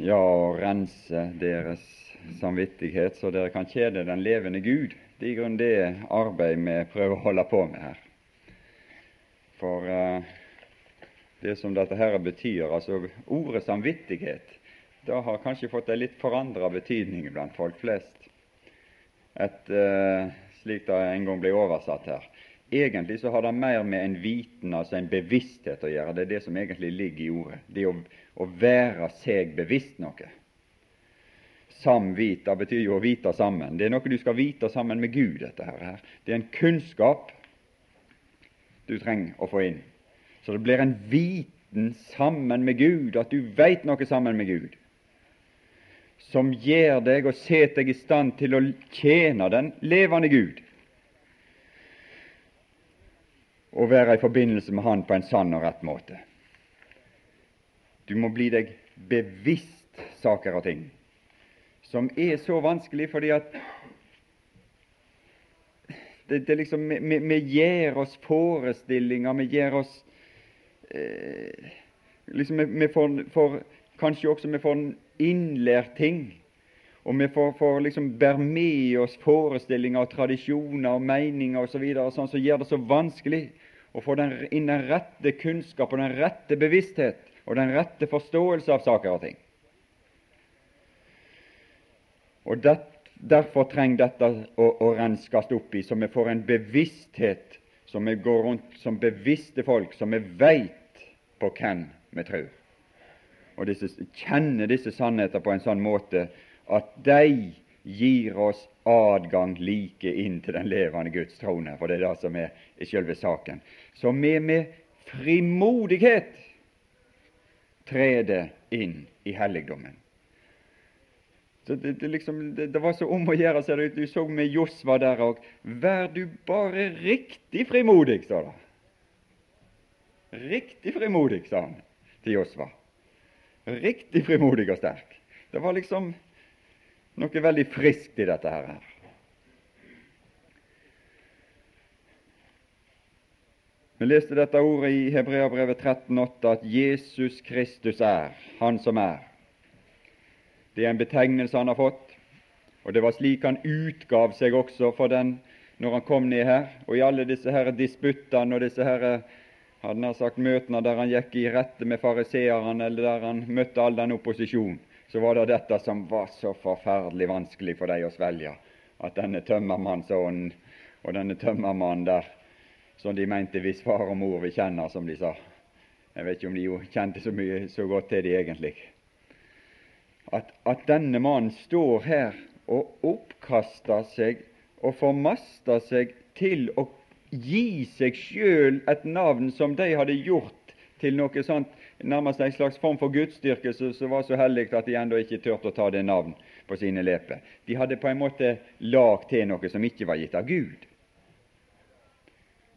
ja, å rense deres samvittighet, så dere kan kjede den levende Gud. Det er i grunnen det arbeid vi prøver å holde på med her. For uh, det som dette her betyr, altså ordet samvittighet, det har kanskje fått en litt forandra betydning blant folk flest. Et, uh, slik det en gang ble oversatt her. Egentlig så har det mer med en viten, altså en bevissthet, å gjøre. Det er det som egentlig ligger i ordet. Det å, å være seg bevisst noe. Samvita betyr jo å vite sammen. Det er noe du skal vite sammen med Gud. dette her. Det er en kunnskap du trenger å få inn. Så det blir en viten sammen med Gud, at du veit noe sammen med Gud, som gjør deg og setter deg i stand til å tjene den levende Gud og være i forbindelse med Han på en sann og rett måte. Du må bli deg bevisst saker og ting som er så vanskelig fordi at det, det liksom, vi, vi, gjør oss forestillinger, vi gjør oss eh, liksom, vi, vi får, får, Kanskje også vi får innlært ting. Og vi får, får liksom bære med oss forestillinger og tradisjoner og meninger osv. Så sånn som gjør det så vanskelig å få den, inn den rette kunnskap og den rette bevissthet og den rette forståelse av saker og ting. Og det, Derfor trenger dette å, å renskes opp i, så vi får en bevissthet, så vi går rundt som bevisste folk, så vi veit på hvem vi tror. Og disse, kjenner disse sannheter på en sånn måte at de gir oss adgang like inn til den levende Guds trone, for det er det som er i selve saken. Så vi med frimodighet treder inn i helligdommen. Så det, det, liksom, det, det, var så om å gjøre, ser det ut. Du så med Josva der òg. Vær du bare riktig frimodig, står det. Riktig frimodig, sa han til Josva. Riktig frimodig og sterk. Det var liksom noe veldig friskt i dette her. Vi leste dette ordet i Hebreabrevet 13,8 at Jesus Kristus er Han som er. Det er en betegnelse han har fått, og det var slik han utgav seg også for den når han kom ned her. Og i alle disse her disputtene og disse her hadde han sagt møtene der han gikk i rette med fariseerne, eller der han møtte all den opposisjon, så var det dette som var så forferdelig vanskelig for dem å svelge, at denne tømmermannsånden og denne tømmermannen der, som de mente hvis far og mor vi kjenner, som de sa. Jeg vet ikke om de jo kjente så mye så godt til de egentlig. At, at denne mannen står her og oppkaster seg og formaster seg til å gi seg sjøl et navn som de hadde gjort til noe sånt, nærmest en slags form for gudsdyrkelse som var så hellig at de ennå ikke turte å ta det navn på sine leper. De hadde på en måte lagd til noe som ikke var gitt av Gud.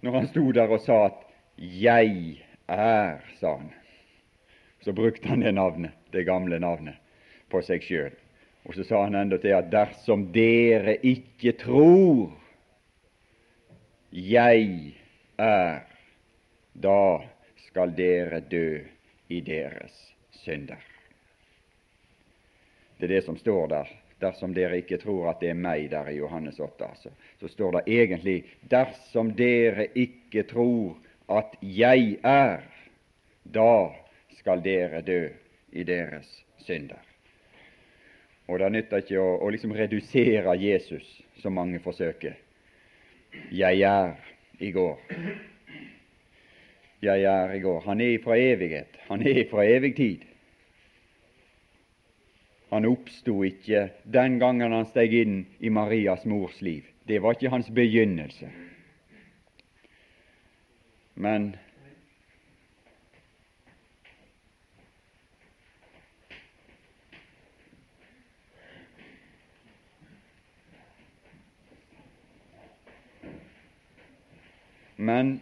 Når han sto der og sa at 'Jeg er', sa han, så brukte han det navnet, det gamle navnet på seg sjøl. Og så sa han enda til at dersom dere ikke tror jeg er, da skal dere dø i deres synder. Det er det som står der. Dersom dere ikke tror at det er meg der i Johannes 8, altså. så står det egentlig dersom dere ikke tror at jeg er, da skal dere dø i deres synder. Og det nytter ikke å, å liksom redusere Jesus, som mange forsøker. Jeg er i går. Jeg er i går. Han er fra evighet. Han er fra evig tid. Han oppsto ikke den gangen han steg inn i Marias mors liv. Det var ikke hans begynnelse. Men men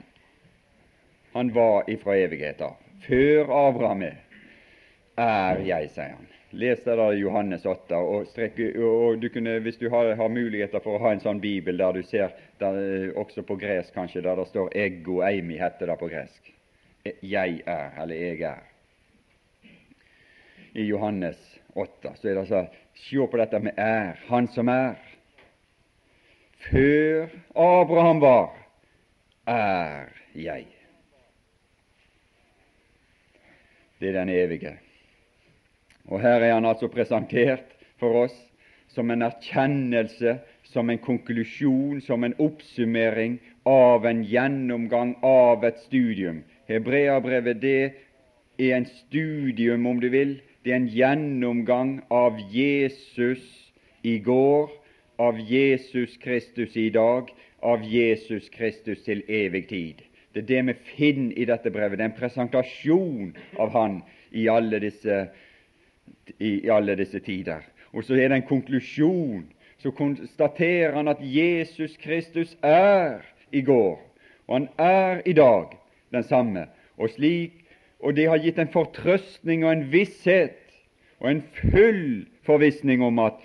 han var ifra evigheter. Før Abraham er jeg, sier han. Les det da Johannes 8. Og, strekke, og du kunne, Hvis du har, har, muligheter for å ha en sånn bibel der du ser der, eh, også på gresk kanskje, der det står 'ego eimi', heter det på gresk. Jeg er, eller jeg er. I Johannes 8, så er det sånn Se på dette med er. Han som er. Før Abraham var, er jeg. Det er den evige. Og her er han altså presentert for oss som en erkjennelse, som en konklusjon, som en oppsummering av en gjennomgang av et studium. Hebreabrevet det er en studium, om du vil. Det er en gjennomgang av Jesus i går, av Jesus Kristus i dag, av Jesus Kristus til evig tid. Det er det vi finner i dette brevet. Det er en presentasjon av Han i alle disse, i alle disse tider. Og så er det en konklusjon. Så konstaterer han at Jesus Kristus er i går, og han er i dag den samme. Og, slik, og det har gitt en fortrøstning og en visshet og en full forvissning om at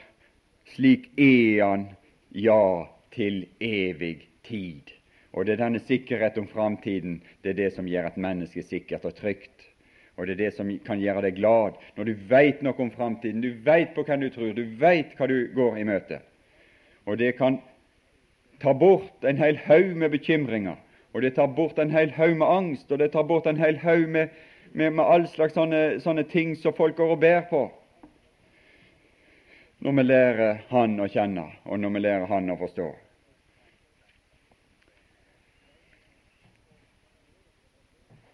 slik er han, ja, til evig tid. Og det er denne sikkerhet om framtiden det er det som gjør et menneske sikkert og trygt. Og det er det som kan gjøre deg glad, når du veit noe om framtiden, du veit på hvem du tror, du veit hva du går i møte. Og det kan ta bort en hel haug med bekymringer, og det tar bort en hel haug med angst, og det tar bort en hel haug med, med, med all slags sånne, sånne ting som folk går og bærer på. Når vi lærer Han å kjenne, og når vi lærer Han å forstå.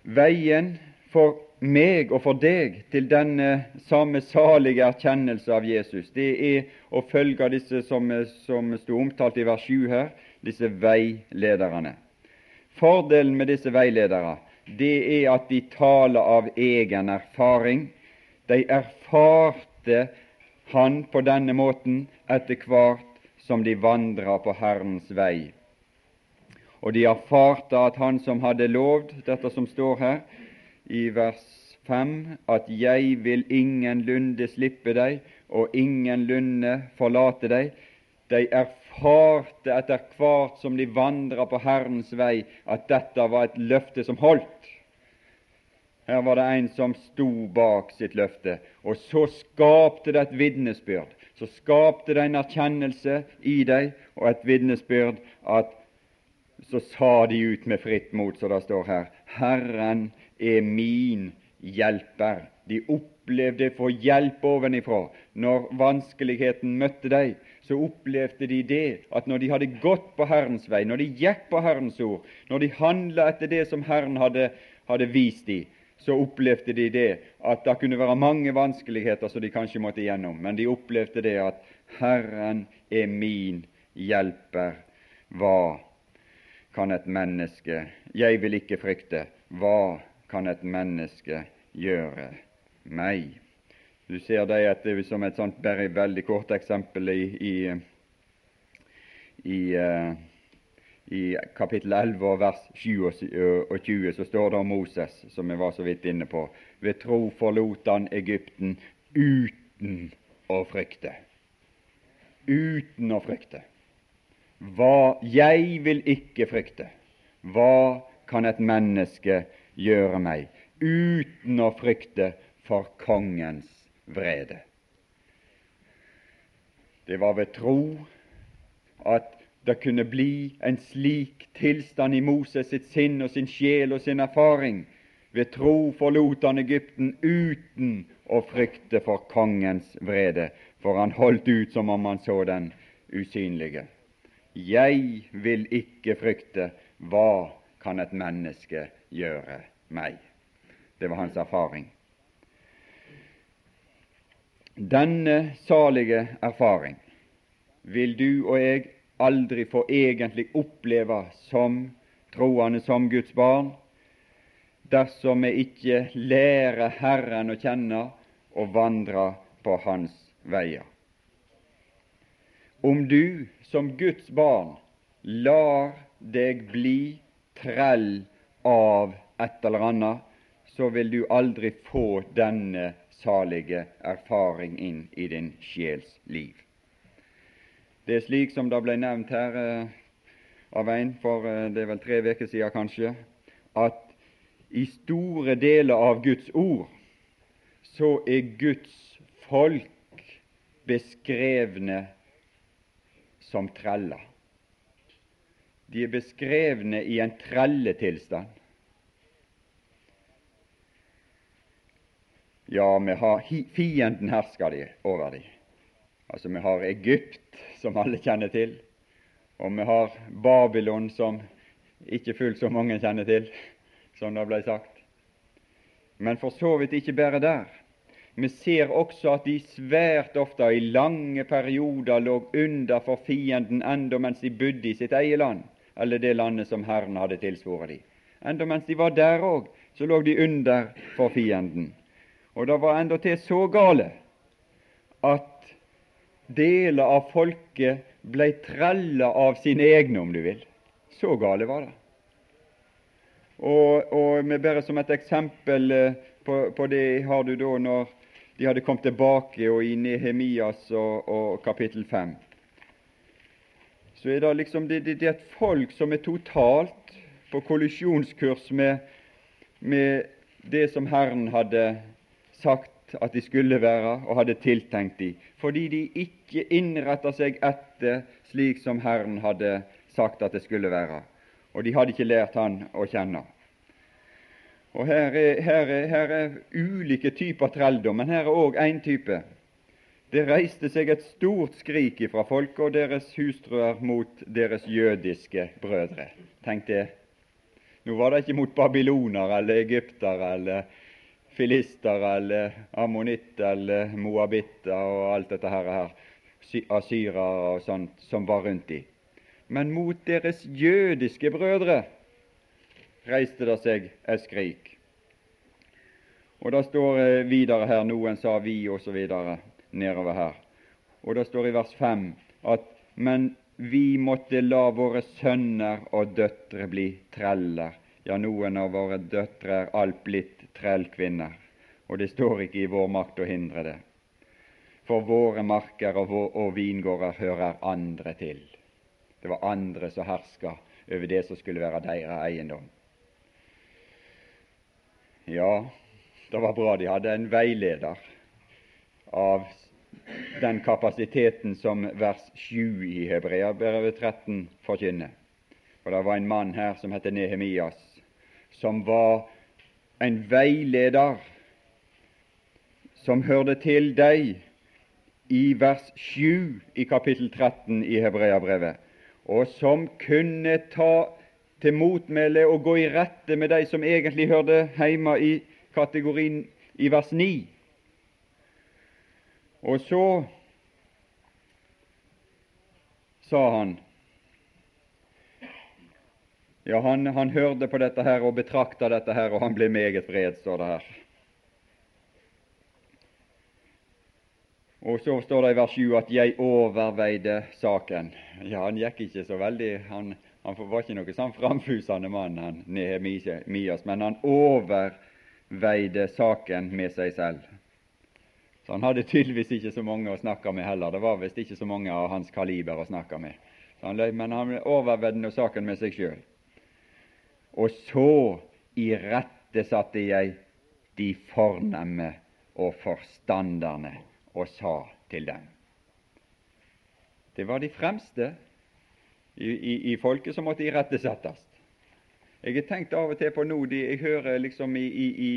Veien for meg og for deg til denne samme salige erkjennelse av Jesus, det er å følge disse som, som sto omtalt i vers 7 her, disse veilederne. Fordelen med disse veiledere det er at de taler av egen erfaring. De erfarte Han på denne måten etter hvert som de vandra på Herrens vei. Og de erfarte at Han som hadde lovd, dette som står her i vers 5, at 'jeg vil ingenlunde slippe deg, og ingenlunde forlate deg', de erfarte etter hvert som de vandra på Herrens vei, at dette var et løfte som holdt. Her var det en som sto bak sitt løfte, og så skapte det et vitnesbyrd. Så skapte det en erkjennelse i deg og et vitnesbyrd at så sa de ut med fritt mot, så det står her, Herren er min hjelper. De opplevde å få hjelp ovenifra. Når vanskeligheten møtte dem, så opplevde de det at når de hadde gått på Herrens vei, når de gikk på Herrens ord, når de handla etter det som Herren hadde, hadde vist dem, så opplevde de det at det kunne være mange vanskeligheter som de kanskje måtte igjennom, men de opplevde det at Herren er min hjelper. Hva kan et menneske Jeg vil ikke frykte. Hva kan et menneske gjøre meg? Du ser det at det er som et sånt bare veldig kort eksempel i, i, i, uh, i kapittel 11 og vers 27 så står det om Moses, som vi var så vidt inne på. Ved tro forlot han Egypten uten å frykte. Uten å frykte. Hva jeg vil ikke frykte. Hva kan et menneske gjøre meg uten å frykte for kongens vrede? Det var ved tro at det kunne bli en slik tilstand i Moses sitt sinn og sin sjel og sin erfaring. Ved tro forlot han Egypten uten å frykte for kongens vrede, for han holdt ut som om han så den usynlige. Jeg vil ikke frykte, hva kan et menneske gjøre meg? Det var hans erfaring. Denne salige erfaring vil du og jeg aldri få egentlig oppleve som troende, som Guds barn, dersom vi ikke lærer Herren å kjenne og vandre på Hans veier. Om du som Guds barn lar deg bli trell av et eller annet, så vil du aldri få denne salige erfaring inn i din sjels liv. Det er slik som det ble nevnt her eh, av en for eh, det er vel tre uker siden kanskje, at i store deler av Guds ord så er Guds folk beskrevne som treller. De er beskrevne i en trelletilstand. Ja, vi har fienden hersker de over dem. Altså, vi har Egypt, som alle kjenner til, og vi har Babylon, som ikke fullt så mange kjenner til, som det ble sagt. Men for så vidt ikke bare der. Vi ser også at de svært ofte i lange perioder lå under for fienden enda mens de bodde i sitt eget land, eller det landet som Herren hadde tilsvoret dem. Enda mens de var der òg, så lå de under for fienden. Og det var endatil så gale at deler av folket ble trella av sine egne, om du vil. Så gale var det. Og, og med bare som et eksempel eh, på, på, det har du da når de hadde kommet tilbake, og i Nehemias og, og kapittel 5 så er det liksom det, det, det er et folk som er totalt på kollisjonskurs med, med det som Herren hadde sagt at de skulle være, og hadde tiltenkt dem, fordi de ikke innretter seg etter slik som Herren hadde sagt at det skulle være. Og de hadde ikke lært Han å kjenne. Og Her er, her er, her er ulike typer trelldom, men her er òg én type. Det reiste seg et stort skrik fra folket og deres hustruer mot deres jødiske brødre. Tenk det. Nå var det ikke mot babylonere eller egyptere eller filister eller ammonitter eller moabitter og alt dette her, her asyrere og sånt som var rundt dem, men mot deres jødiske brødre reiste det seg et skrik. Og Det står eh, videre her noen sa vi, osv. nedover her. Og Det står i vers 5 at men vi måtte la våre sønner og døtre bli treller. Ja, noen av våre døtre er alt blitt trellkvinner. Og det står ikke i vår makt å hindre det. For våre marker og, vår, og vingårder hører andre til. Det var andre som herska over det som skulle være deres eiendom. Ja, det var bra de hadde en veileder av den kapasiteten som vers 7 i Hebreabrevet 13 forkynner. Og Det var en mann her som het Nehemias, som var en veileder som hørte til deg i vers 7 i kapittel 13 i Hebreabrevet, og som kunne ta til motmæle og gå i rette med de som egentlig hørte hjemme i kategorien i vers 9. Og så sa han Ja, han, han hørte på dette her og betrakta dette her, og han ble meget vred, står det her. Og så står det i vers 7 at 'jeg overveide saken'. Ja, Han gikk ikke så veldig Han han var ikke noe sånn framfusende mann, han Nehemias, men han overveide saken med seg selv. Så Han hadde tydeligvis ikke så mange å snakke med heller. Det var visst ikke så mange av hans kaliber å snakke med. Han, men han overveide saken med seg sjøl. Og så irettesatte jeg de fornemme og forstanderne og sa til dem. Det var de fremste i, i, i folket som måtte irettesettes. Jeg har tenkt av og til på nå de, Jeg hører liksom i, i,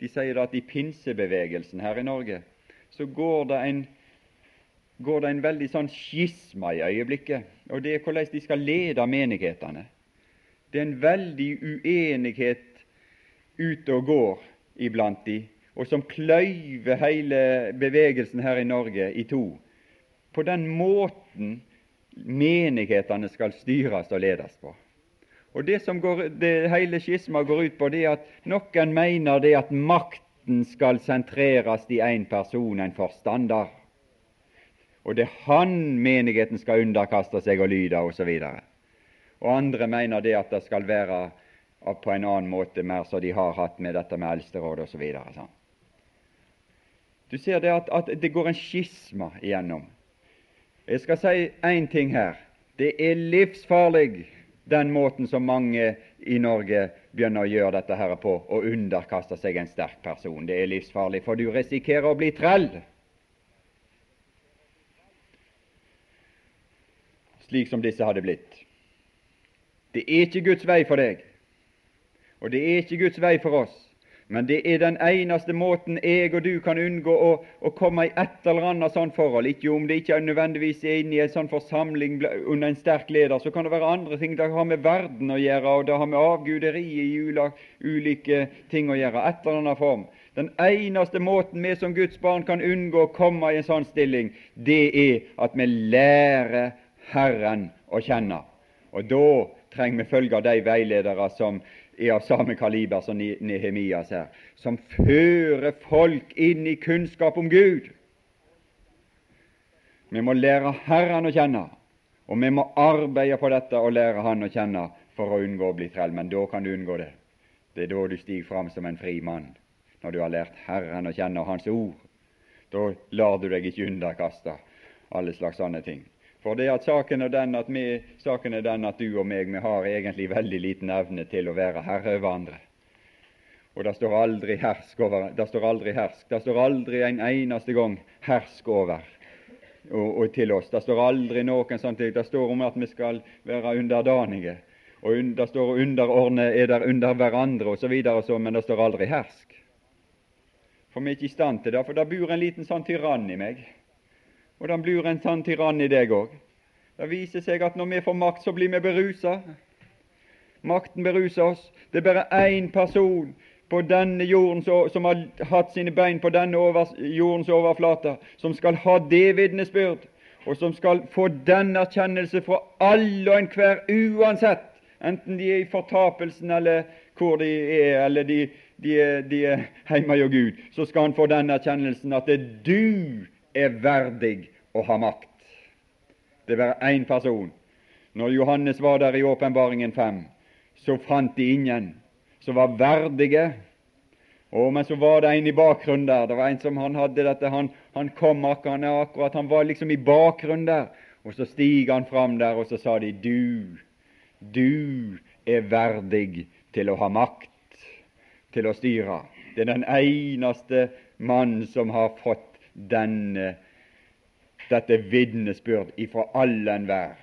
De sier at i pinsebevegelsen her i Norge så går det en går det en veldig sånn skisma i øyeblikket, og det er hvordan de skal lede menighetene. Det er en veldig uenighet ute og går iblant de, og som kløyver hele bevegelsen her i Norge i to. På den måten menighetene skal styres og ledes på. Og Det som går, det hele skisma går ut på, det er at noen mener det at makten skal sentreres i én person, en forstander. Og det er han menigheten skal underkaste seg og lyde, osv. Og, og andre mener det at det skal være på en annen måte, mer som de har hatt med dette med eldsteråd osv. Så sånn. Du ser det at, at det går en skisma igjennom. Jeg skal si én ting her. Det er livsfarlig den måten som mange i Norge begynner å gjøre dette her på, å underkaste seg en sterk person. Det er livsfarlig, for du risikerer å bli trell. Slik som disse hadde blitt. Det er ikke Guds vei for deg, og det er ikke Guds vei for oss. Men det er den eneste måten jeg og du kan unngå å, å komme i et eller annet sånt forhold. Ikke om det ikke er nødvendigvis er inne i en sånn forsamling under en sterk leder, så kan det være andre ting. Det har med verden å gjøre, og det har med avguderiet i ulike ting å gjøre. Et eller annet form. Den eneste måten vi som Guds barn kan unngå å komme i en sånn stilling, det er at vi lærer Herren å kjenne. Og da trenger vi følge av de veiledere som er av samme kaliber som Nehemias her, som fører folk inn i kunnskap om Gud. Vi må lære Herren å kjenne, og vi må arbeide på dette og lære Han å kjenne for å unngå å bli trell. Men da kan du unngå det. Det er da du stiger fram som en fri mann, når du har lært Herren å kjenne og Hans ord. Da lar du deg ikke underkaste alle slags sånne ting. For det at saken er den at, vi, saken er den at du og meg vi har egentlig veldig liten evne til å være herre over andre. Og det står aldri hersk over, det står aldri hersk, det står aldri en eneste gang hersk over og, og til oss. Det står aldri noen sånn ting. Det står om at vi skal være underdanige. Og det står underordne er der under hverandre osv., men det står aldri hersk. For vi er ikke i stand til det, for det bor en liten sånn tyrann i meg. Og den blir en sann tyrann i deg òg. Det viser seg at når vi får makt, så blir vi berusa. Makten beruser oss. Det er bare én person på denne jorden som har hatt sine bein på denne over, jordens overflate, som skal ha det vitnesbyrd, og som skal få den erkjennelse fra alle og enhver, uansett, enten de er i fortapelsen eller hvor de er, eller de, de, de er hjemme hos Gud, så skal han få den erkjennelsen at det er du er verdig å ha makt. Det var én person. Når Johannes var der i Åpenbaringen 5, så fant de ingen som var verdige. Og, men så var det en i bakgrunnen der. Det var en som han hadde dette, han, han kom akkurat, akkurat, han var liksom i bakgrunnen der. Og så stiger han fram der, og så sa de, du, du er verdig til å ha makt, til å styre. Det er den eneste mann som har fått denne, dette vitnesbyrd ifra alle enhver.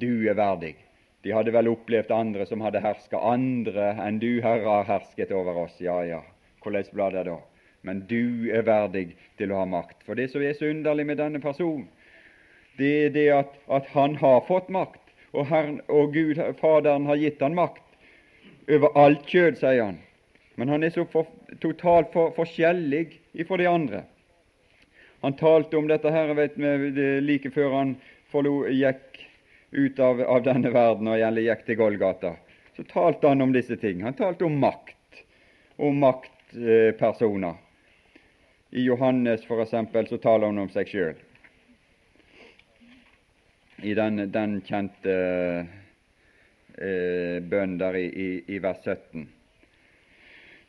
Du er verdig. De hadde vel opplevd andre som hadde herska. Andre enn du, Herre, har hersket over oss. Ja, ja, hvordan ble det da? Men du er verdig til å ha makt. For det som er så underlig med denne personen, det er det at, at han har fått makt, og, Herren, og Gud, Faderen, har gitt han makt over alt kjød, sier han. Men han er så for, totalt for, forskjellig ifra de andre. Han talte om dette her vet vi, like før han forlo, gikk ut av, av, denne verden og gjerne gikk til Golgata. Så talte han om disse ting. Han talte om makt, om maktpersoner. I Johannes for eksempel, så taler han om seg sjøl. I den, den kjente eh, bønnen der i, i, i vers 17.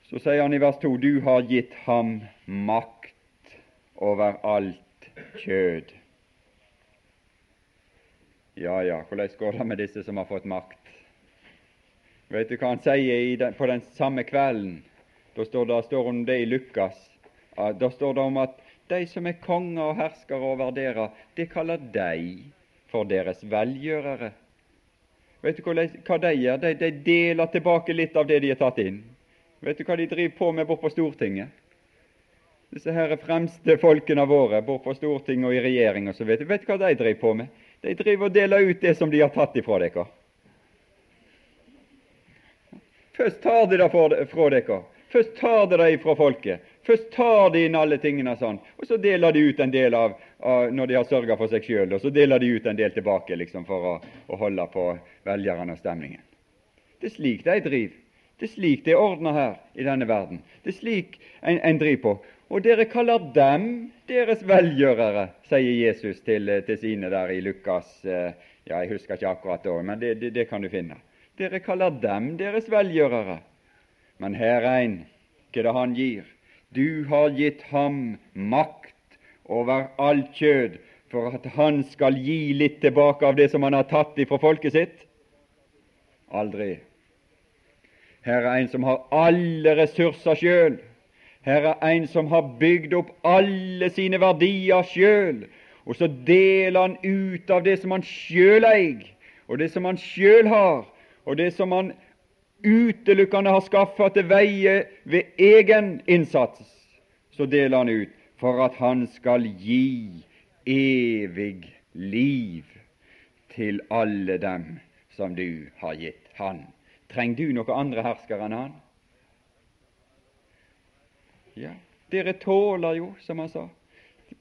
Så sier han i vers 2.: Du har gitt ham makt over alt kjød. Ja, ja, hvordan går det med disse som har fått makt? Vet du hva han sier den, på den samme kvelden? Da står det står om det i Lukas. Da står det om at de som er konger og herskere over dere, det kaller de for deres velgjørere. Vet du hva de gjør? De, de deler tilbake litt av det de har tatt inn. Vet du hva de driver på med borte på Stortinget? Disse her fremste folkene våre bort på Stortinget og i regjering osv. Vet du hva de driver på med? De driver og deler ut det som de har tatt ifra dere. Først tar de det fra dere. Først tar de det ifra folket. Først tar de inn alle tingene sånn, og så deler de ut en del av, av når de har sørga for seg sjøl, og så deler de ut en del tilbake liksom, for å, å holde på velgerne og stemningen. Det er slik de driver. Det er slik det er ordna her i denne verden. Det er slik en, en driver på. Og dere kaller dem deres velgjørere, sier Jesus til, til sine der i Lukas eh, Ja, jeg husker ikke akkurat da, men det, det, det kan du finne. Dere kaller dem deres velgjørere. Men her er en, hva det han gir? Du har gitt ham makt over alt kjød, for at han skal gi litt tilbake av det som han har tatt ifra folket sitt? Aldri. Her er en som har alle ressurser sjøl her er en som har bygd opp alle sine verdier sjøl, og så deler han ut av det som han sjøl eier, og det som han sjøl har, og det som han utelukkende har skaffa til veie ved egen innsats, så deler han ut for at han skal gi evig liv til alle dem som du har gitt han. Trenger du noe andre herskere enn han? Ja, dere tåler jo, som han sa,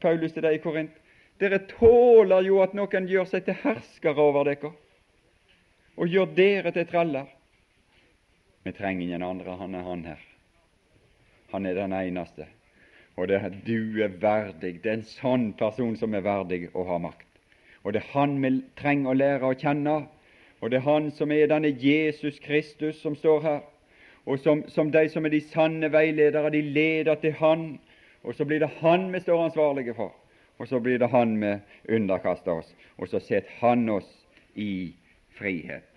Paulus til deg i Korint, dere tåler jo at noen gjør seg til herskere over dere og gjør dere til treller. Vi trenger ingen andre, han er han her. Han er den eneste. Og det er du er verdig. Det er en sånn person som er verdig å ha makt. Og det er han vi trenger å lære å kjenne. Og det er han som er denne Jesus Kristus som står her. Og som, som de som er de sanne veiledere, de leder til han. Og så blir det han vi står ansvarlige for. Og så blir det han vi underkaster oss. Og så setter han oss i frihet.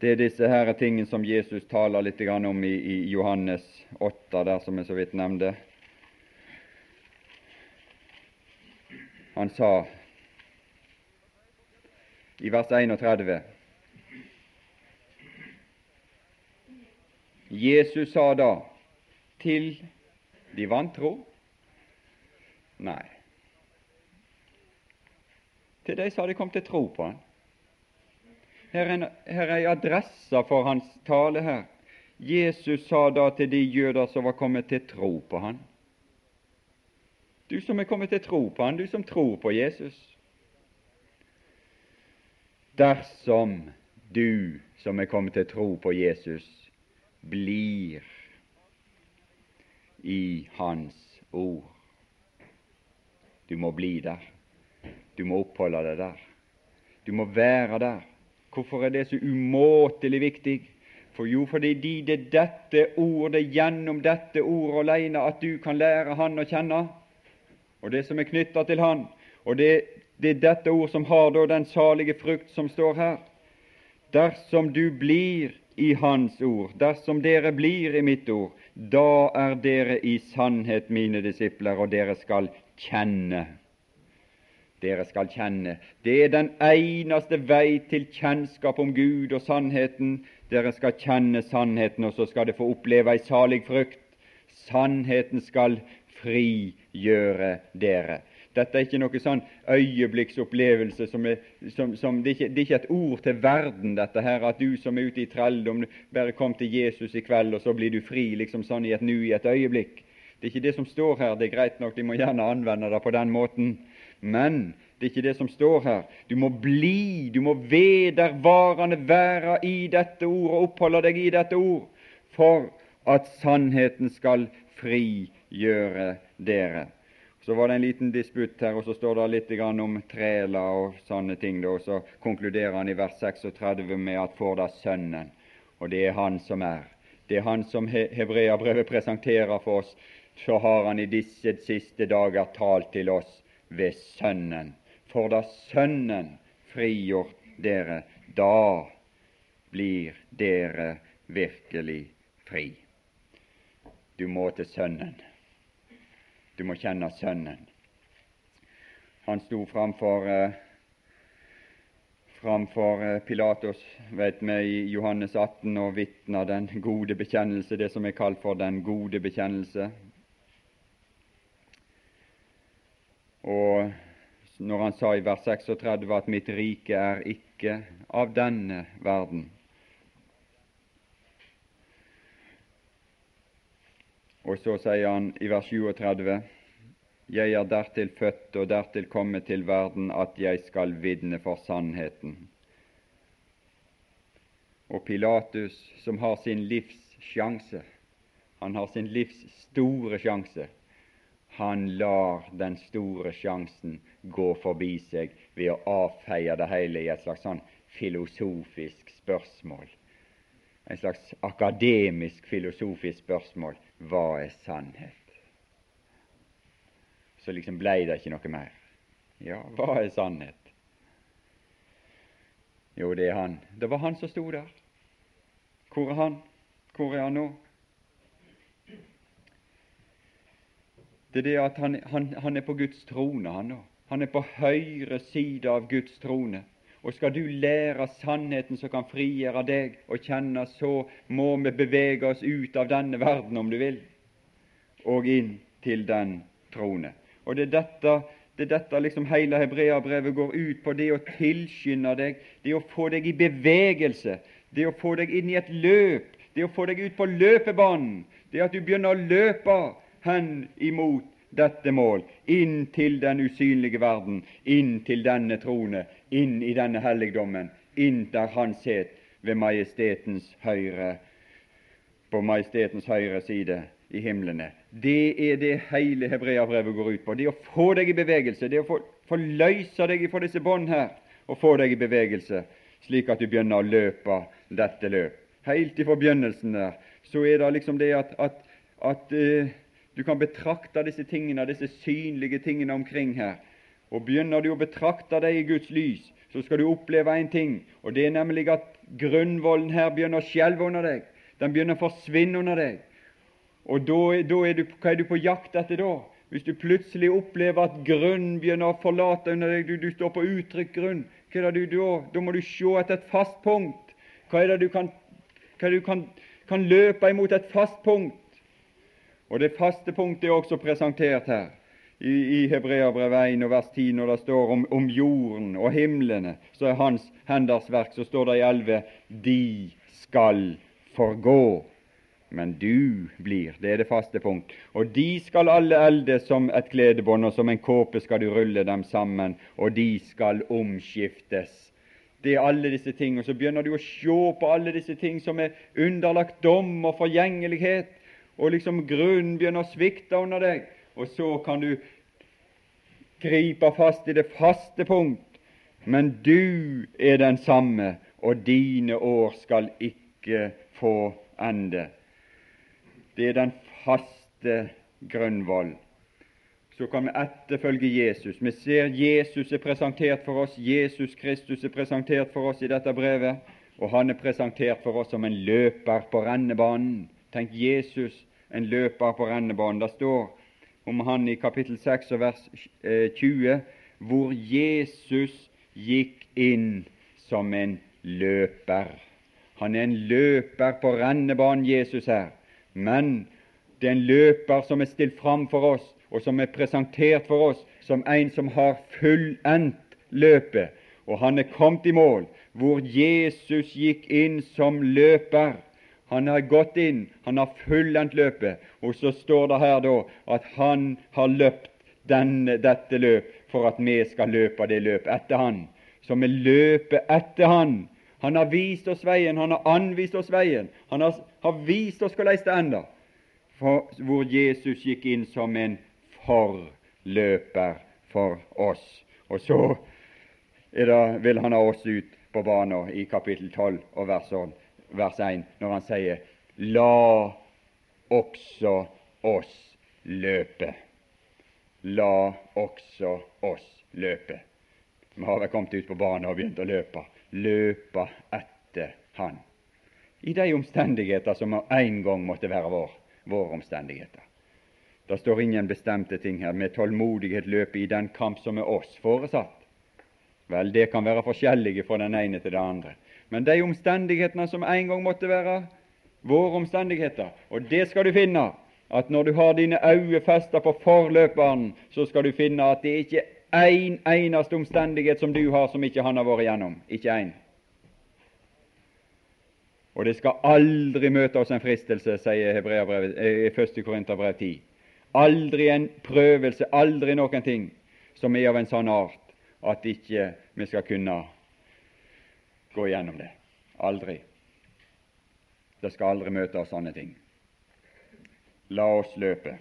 Det er disse her tingene som Jesus taler litt om i, i Johannes 8, der som jeg så vidt nevnte. Han sa i vers 31 Jesus sa da til de vantro Nei, til de som hadde kommet til tro på han. Her er, her er adressa for hans tale her. Jesus sa da til de jøder som var kommet til tro på han. Du som er kommet til tro på han, du som tror på Jesus. Dersom du som er kommet til tro på Jesus, blir i Hans ord. Du må bli der. Du må oppholde deg der. Du må være der. Hvorfor er det så umåtelig viktig? For jo, fordi det er dette ordet, gjennom dette ordet alene, at du kan lære Han å kjenne, og det som er knytta til Han. Og det, det, er dette ord som har da den salige frukt som står her. Dersom du blir i Hans ord, dersom dere blir i mitt ord, da er dere i sannhet mine disipler, og dere skal kjenne dere skal kjenne. Det er den eneste vei til kjennskap om Gud og sannheten. Dere skal kjenne sannheten, og så skal dere få oppleve ei salig frukt. Sannheten skal frigjøre dere. Dette er ikke noe sånn øyeblikksopplevelse som, er, som, som det, er ikke, det, er ikke, et ord til verden, dette her, at du som er ute i trelldom, bare kom til Jesus i kveld, og så blir du fri liksom sånn i et nu, i et øyeblikk. Det er ikke det som står her. Det er greit nok, de må gjerne anvende det på den måten. Men det er ikke det som står her. Du må bli, du må vedervarende være i dette ord og oppholde deg i dette ord for at sannheten skal frigjøre dere. Så var det en liten disputt her, og så står det litt om træla og sånne ting. Og så konkluderer han i vers 36 med at får da Sønnen, og det er Han som er. Det er Han som Hebreabrevet presenterer for oss. Så har Han i disse siste dager talt til oss ved Sønnen. For da Sønnen frigjort dere, da blir dere virkelig fri. Du må til Sønnen. Du må kjenne Sønnen. Han sto framfor eh, framfor eh, Pilatos vet vi, i Johannes 18 og vitna den gode bekjennelse, det som er kalt for den gode bekjennelse. Og når han sa i vers 36 at 'mitt rike er ikke av denne verden'. Og så sier han i vers 37 jeg er dertil født og dertil kommet til verden at jeg skal vitne for sannheten. Og Pilatus, som har sin livs sjanse, han har sin livs store sjanse, han lar den store sjansen gå forbi seg ved å avfeie det hele i et slags sånn filosofisk spørsmål. En slags akademisk filosofisk spørsmål hva er sannhet? Så liksom blei det ikke noe mer. Ja, hva er sannhet? Jo, det er han. Det var han som sto der. Hvor er han? Hvor er han nå? det er det at han, han, han er på Guds trone, han nå. Han er på høyre side av Guds trone. Og skal du lære sannheten som kan frigjøre deg og kjenne, så må vi bevege oss ut av denne verden, om du vil, og inn til den trone. Og det er dette, det er dette liksom hele hebreabrevet går ut på, det å tilskynde deg, det å få deg i bevegelse, det å få deg inn i et løp, det å få deg ut på løpebanen, det at du begynner å løpe hen imot dette mål, inn til den usynlige verden, inn til denne trone, inn i denne helligdommen, inn der Han set ved majestetens høyre, på majestetens høyre side i himlene. Det er det hele hebreabrevet går ut på. Det å få deg i bevegelse, det å få, løse deg fra disse bånd her, og få deg i bevegelse, slik at du begynner å løpe dette løp. Helt ifra begynnelsen der så er det liksom det at, at, at uh, du kan betrakte disse tingene, disse synlige tingene omkring her. Og begynner du å betrakte deg i Guds lys, så skal du oppleve en ting, og det er nemlig at grunnvollen her begynner å skjelve under deg. Den begynner å forsvinne under deg. Og da, da er du, hva er du på jakt etter da? Hvis du plutselig opplever at grunnen begynner å forlate under deg, du, du står på utrygg grunn, hva er det du da? Da må du se etter et fast punkt. Hva er det du kan, hva du kan, kan løpe imot et fast punkt? Og Det faste punktet er også presentert her i, i Hebreabrevet 1 og vers 10, når det står om, om, jorden og himlene, så er hans henders verk. Så står det i 11 de skal forgå, men du blir. Det er det faste punkt. Og de skal alle elde som et kledebånd, og som en kåpe skal du rulle dem sammen, og de skal omskiftes. Det er alle disse ting. Og så begynner du å se på alle disse ting som er underlagt dom og forgjengelighet og liksom grunnen begynner å svikte under deg, og så kan du gripe fast i det faste punkt. Men du er den samme, og dine år skal ikke få ende. Det er den faste grunnvoll. Så kan vi etterfølge Jesus. Vi ser Jesus er presentert for oss, Jesus Kristus er presentert for oss i dette brevet, og han er presentert for oss som en løper på rennebanen. Tenk Jesus, en løper på rennebanen. Det står om han i kapittel 6 og vers 20, eh, hvor Jesus gikk inn som en løper. Han er en løper på rennebanen, Jesus her. Men det er en løper som er stilt fram for oss, og som er presentert for oss som en som har fullendt løpet. Og han er kommet i mål, hvor Jesus gikk inn som løper. Han har gått inn, han har fullendt løpet, og så står det her da at han har løpt denne, dette løp for at vi skal løpe det løpet etter han. Så vi løper etter han. Han har vist oss veien, han har anvist oss veien. Han har, har vist oss hvordan det ender, for, hvor Jesus gikk inn som en forløper for oss. Og så det, vil han ha oss ut på banen i kapittel 12 og vers 12 vers 1, når han sier La også oss løpe. La også oss løpe. Vi har vel kommet ut på banen og begynt å løpe. Løpe etter Han. I de omstendigheter som en gang måtte være vår, våre omstendigheter. Det står ingen bestemte ting her. Med tålmodighet løpe i den kamp som er oss foresatt. Vel, det kan være forskjellige fra den ene til den andre. Men de omstendighetene som en gang måtte være våre omstendigheter, og det skal du finne, at når du har dine øyne festet på forløperen, så skal du finne at det er ikke én en eneste omstendighet som du har som ikke han har vært igjennom. Ikke én. Og det skal aldri møte oss en fristelse, sier 1. Korinterbrev 10. Aldri en prøvelse, aldri noen ting som er av en sånn art at ikke vi skal kunne gå igjennom det. Aldri. Det skal aldri møte oss sånne ting. La oss løpe.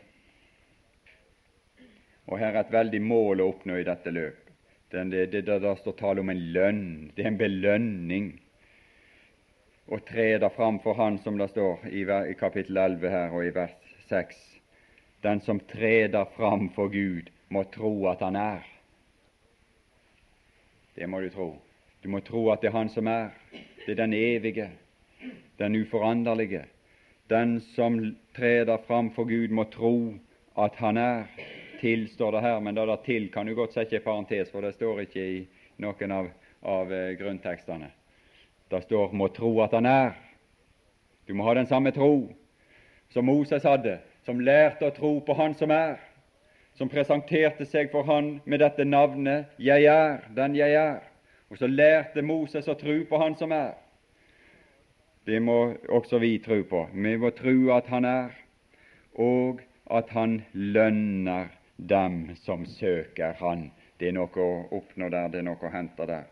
Og her er et veldig mål å oppnå i dette løp. Det, det, det, det, står tale om en lønn. Det er en belønning å tre der fram for Han, som det står i kapittel 11 her og i vers 6. Den som treder fram for Gud, må tro at Han er. Det må du tro. Du må tro at det er Han som er. Det er den evige, den uforanderlige. Den som treder fram for Gud, må tro at Han er. Til står det her, men da det til kan du godt sette i parentes, for det står ikke i noen av, av eh, grunntekstene. Det står 'må tro at Han er'. Du må ha den samme tro som Moses hadde, som lærte å tro på Han som er, som presenterte seg for Han med dette navnet 'Jeg er den jeg er'. Og så lærte Moses å tro på Han som er. Det må også vi tro på. Vi må tro at Han er, og at Han lønner dem som søker Han. Det er noe å oppnå der, det er noe å hente der.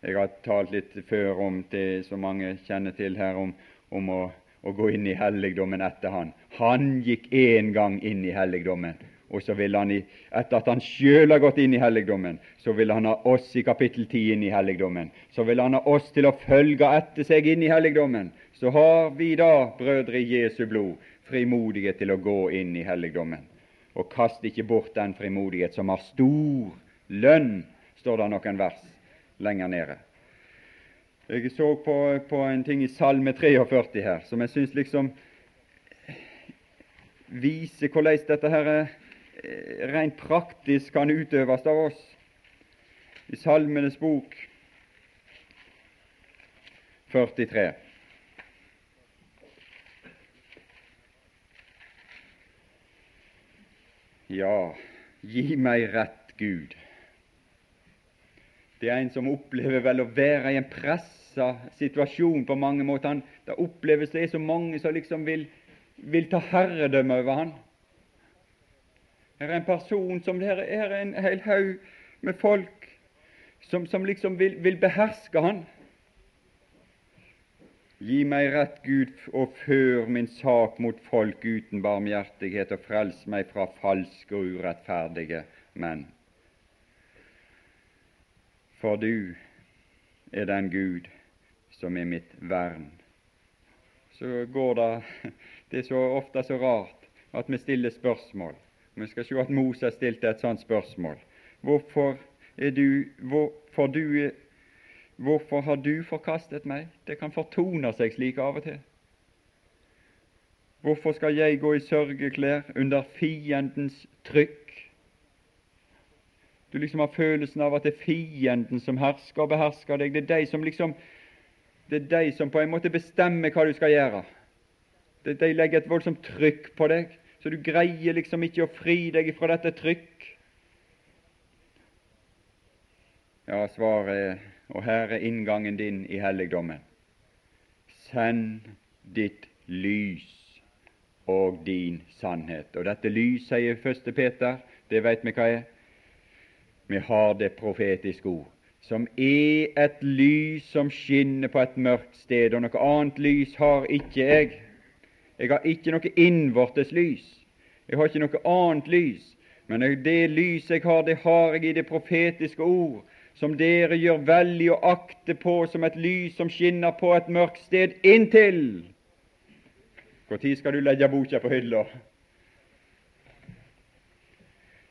Jeg har talt litt før om det som mange kjenner til her, om, om å, å, gå inn i helligdommen etter Han. Han gikk én gang inn i helligdommen, og så vil han, etter at han sjøl har gått inn i helligdommen, så vil han ha oss i kapittel 10 inn i helligdommen. Så vil han ha oss til å følge etter seg inn i helligdommen. Så har vi da, brødre i Jesu blod, frimodighet til å gå inn i helligdommen. Og kast ikke bort den frimodighet som har stor lønn, står det noen vers lenger nede. Jeg så på, på en ting i Salme 43 her som jeg syns liksom viser hvordan dette her er rent praktisk kan utøves av oss. I Salmenes bok 43. Ja, gi meg rett, Gud. Det er en som opplever vel å være i en pressa situasjon på mange måter. Han, det oppleves det er så mange som liksom vil, vil ta herredømme over han. Her er en person som Her er en hel haug med folk som, som liksom vil, vil, beherske han. Gi meg rett, Gud, og før min sak mot folk uten barmhjertighet, og frels meg fra falske og urettferdige menn. For du er den Gud som er mitt vern. Så går det Det er så ofte så rart at vi stiller spørsmål. Vi skal se at Moses stilte et sånt spørsmål. Hvorfor, du, hvorfor, du, hvorfor har du forkastet meg? Det kan fortone seg slik av og til. Hvorfor skal jeg gå i sørgeklær under fiendens trykk? Du liksom har følelsen av at det er fienden som hersker og behersker deg. Det er de som liksom det er de som på en måte bestemmer hva du skal gjøre. De legger et voldsomt trykk på deg så du greier liksom ikke å fri deg fra dette trykk. Ja, svaret er, og her er inngangen din i helligdommen. Send ditt lys og din sannhet. Og dette lys, sier første Peter, det veit vi hva er. Vi har det profetiske ord, som er et lys som skinner på et mørkt sted, og noe annet lys har ikke jeg. Jeg har ikke noe innvortes lys. Jeg har ikke noe annet lys. Men det lys jeg har, det har jeg i det profetiske ord, som dere gjør vel i å akte på som et lys som skinner på et mørkt sted, inntil Når skal du legge boka på hylla?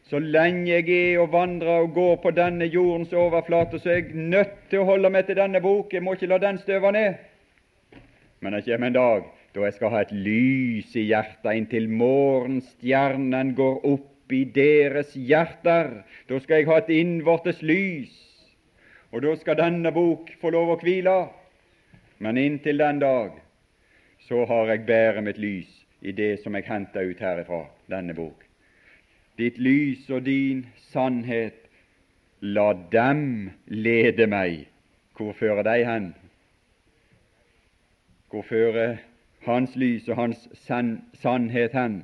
Så lenge jeg er og vandrer og går på denne jordens overflate, så er jeg nødt til å holde meg til denne bok. Jeg må ikke la den støve ned. Men det kommer en dag da jeg skal ha et lys i hjertet inntil morgenstjernen går opp i deres hjerter. Da skal jeg ha et innvortes lys, og da skal denne bok få lov å hvile. Men inntil den dag så har jeg bæret mitt lys i det som jeg henter ut herifra, denne bok. Ditt lys og din sannhet, la dem lede meg. Hvor fører de hen? Hvor fører hans lys og Hans sann, sannhet hen.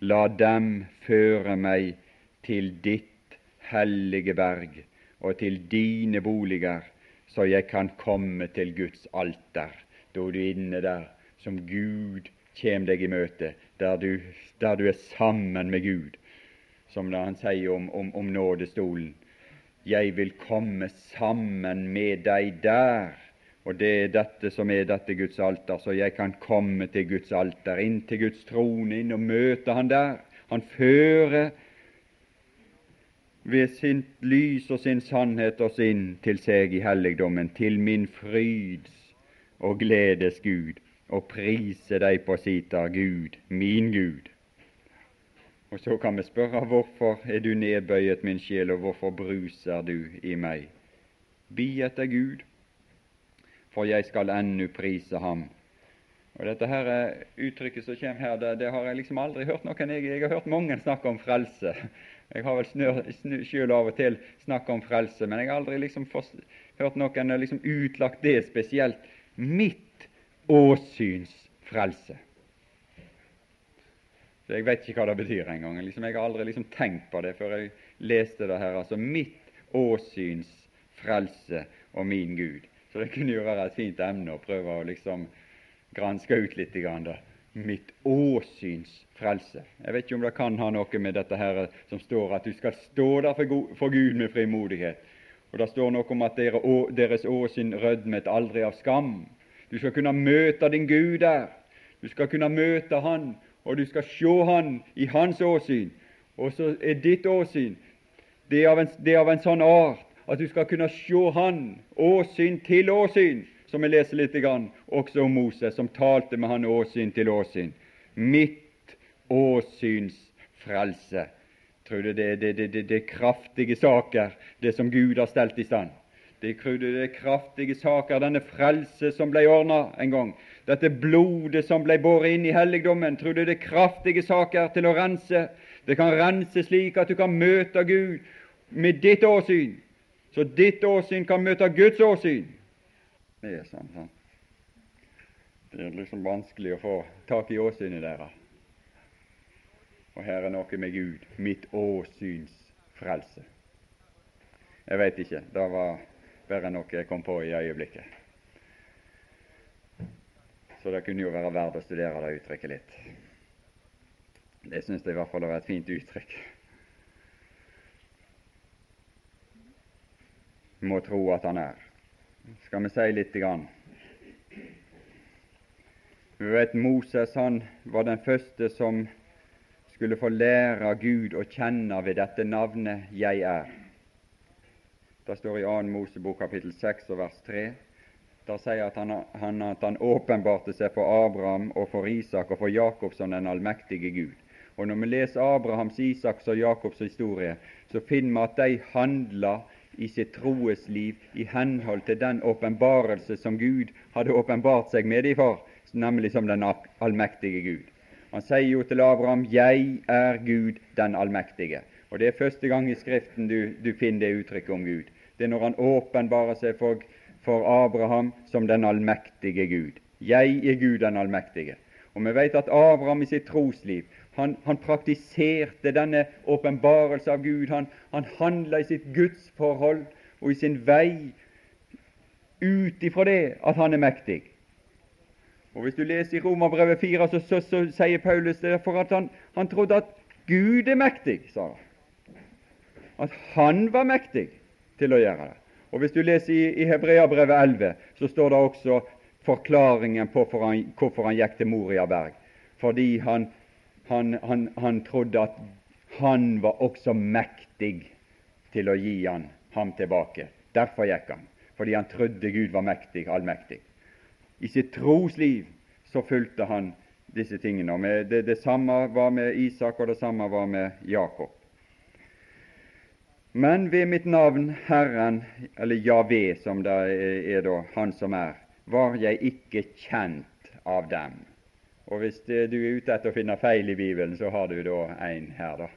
La dem føre meg til ditt hellige berg og til dine boliger, så jeg kan komme til Guds alter. Da du er inne der som Gud kjem deg i møte, der du, der du er sammen med Gud, som da han sier om, om, om nådestolen. Jeg vil komme sammen med deg der og det er dette som er dette Guds alter, så jeg kan komme til Guds alter, inn til Guds trone, inn og møte Han der. Han fører ved sin lys og sin sannhet oss inn til seg i helligdommen, til min fryds og gledes Gud, og prise deg på sita Gud, min Gud. Og så kan vi spørre hvorfor er du nedbøyet, min sjel, og hvorfor bruser du i meg? Bi etter Gud, for jeg skal ennu prise ham. Og Dette her uttrykket som kommer her, det, det har jeg liksom aldri hørt noen jeg, jeg har hørt mange snakke om frelse. Jeg har vel snør, selv av og til snakket om frelse, men jeg har aldri liksom forst, hørt noen liksom utlagt det spesielt. Mitt åsyns frelse. Så Jeg vet ikke hva det betyr engang. Liksom, jeg har aldri liksom tenkt på det før jeg leste det her. Altså mitt åsyns frelse og min Gud. Så det kunne jo være et fint emne å prøve å liksom granske ut litt. Grann, da. Mitt åsyns frelse. Jeg vet ikke om det kan ha noe med dette her som står at du skal stå der for Gud med frimodighet. Og Det står noe om at deres åsyn rødmet aldri av skam. Du skal kunne møte din Gud der. Du skal kunne møte Han og du skal se Han i Hans åsyn. Og så er ditt åsyn det er, en, det er av en sånn art at du skal kunne se Han åsyn til åsyn, som vi leser litt grann, også om Moses, som talte med han åsyn til åsyn. Mitt åsyns frelse. Tror du det, er kraftige saker, det som Gud har stelt i stand? Det, det er kraftige saker, denne frelse som ble ordna en gang dette blodet som ble båret inn i helligdommen, tror du det er kraftige saker til å rense? Det kan rense slik at du kan møte Gud med ditt åsyn, så ditt åsyn kan møte Guds åsyn. Det er sånn, sånn. Det er liksom vanskelig å få tak i åsynet deres. Og her er noe med Gud, mitt åsyns frelse. Jeg veit ikke. Det var bare noe jeg kom på i øyeblikket. Så det kunne jo være verdt å studere det uttrykket litt. Det syns jeg i hvert fall var et fint uttrykk. Må tro at han er. Skal vi si litt grann? Vi vet Moses han var den første som skulle få lære Gud å kjenne ved dette navnet 'Jeg er'. Det står i 2. Mosebok kapittel 6 og vers 3. Der sier at han, han, at han åpenbarte seg for Abraham og for Isak og for Jakob som den allmektige Gud. Og Når vi leser Abrahams, Isaks og Jakobs historie, så finner vi at de handla i sitt troesliv i henhold til den åpenbarelse som Gud hadde åpenbart seg med dem for, nemlig som den allmektige Gud. Han sier jo til Abraham 'Jeg er Gud den allmektige'. Og Det er første gang i Skriften du, du finner det uttrykket om Gud. Det er når han åpenbarer seg for for Abraham som den allmektige Gud. Jeg er Gud den allmektige. Og vi vet at Abraham i sitt trosliv han, han praktiserte denne åpenbarelse av Gud. Han, han handla i sitt gudsforhold og i sin vei ut ifra det at han er mektig. Og Hvis du leser i Romerbrevet 4, så, så, så, sier Paulus det for at han, han trodde at Gud er mektig, sa han. At han var mektig til å gjøre det. Og Hvis du leser i, i Hebreabrevet 11, så står det også forklaringen på for han, hvorfor han gikk til Moriaberg. Fordi han, han, han, han, trodde at han var også mektig til å gi han ham tilbake. Derfor gikk han. Fordi han trodde Gud var mektig, allmektig. I sitt trosliv så fulgte han disse tingene. Og det, det samme var med Isak, og det samme var med Jakob. Men ved mitt navn Herren, eller Javé, som det er da, Han som er, var jeg ikke kjent av dem. Og Hvis du er ute etter å finne feil i Bibelen, så har du da en her, da.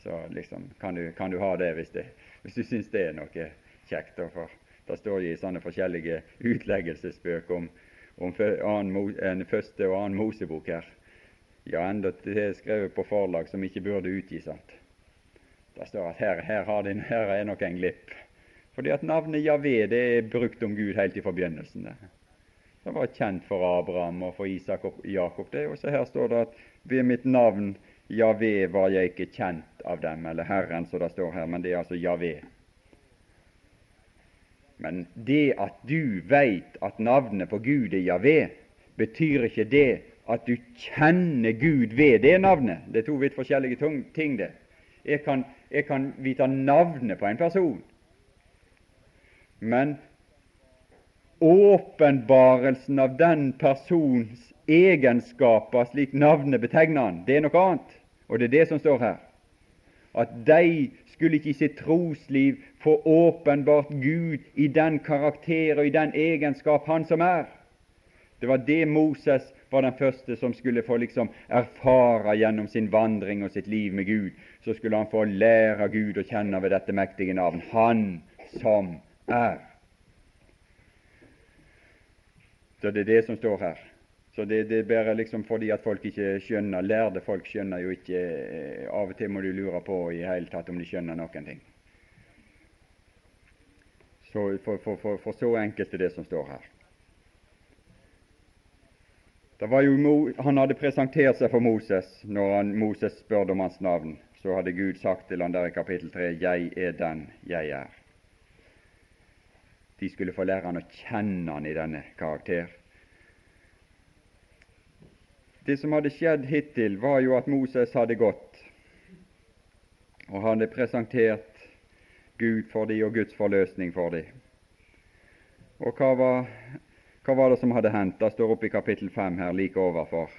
Så liksom kan du, kan du ha det hvis, det, hvis du syns det er noe kjekt. Da, for Det står i sånne forskjellige utleggelsesbøker om, om en første og annen Mosebok her. Ja, enda det er skrevet på forlag som ikke burde utgis. sant? Det står at her, her, din her er nok en glipp. Fordi at navnet Javé det er brukt om Gud helt i forbegynnelsen. Det. Det var kjent for Abraham og for Isak og Jakob. Det. er også her står det at ved mitt navn Javé var jeg ikke kjent av dem, eller Herren, som det står her, men det er altså Javé. Men det at du veit at navnet på Gud er Javé, betyr ikke det at du kjenner Gud ved det navnet. Det er to vidt forskjellige ting, det. Jeg kan jeg kan vite navnet på en person, men åpenbarelsen av den persons egenskaper, slik navnet betegner han, det er noe annet. Og det er det som står her. At de skulle ikke i sitt trosliv få åpenbart Gud i den karakter og i den egenskap Han som er. Det var det Moses var den første som skulle få liksom erfare gjennom sin vandring og sitt liv med Gud. Så skulle han få lære Gud å kjenne ved dette mektige navn Han som er. Så det er det som står her. Så det, det er bare liksom fordi at folk ikke skjønner. Lærde folk skjønner jo ikke eh, Av og til må du lure på i hele tatt om de skjønner noen ting. Så for, for, for, for så enkelt er det som står her. Jo, han hadde presentert seg for Moses når han, Moses spurte om hans navn. Så hadde Gud sagt til han der i kapittel 3 Jeg er den jeg er. De skulle få lære han å kjenne han i denne karakter. Det som hadde skjedd hittil, var jo at Moses hadde gått og hadde presentert Gud for dem og Guds forløsning for dem. Og hva var hva var det som hadde hendt? Det står oppe i kapittel 5 her, like overfor.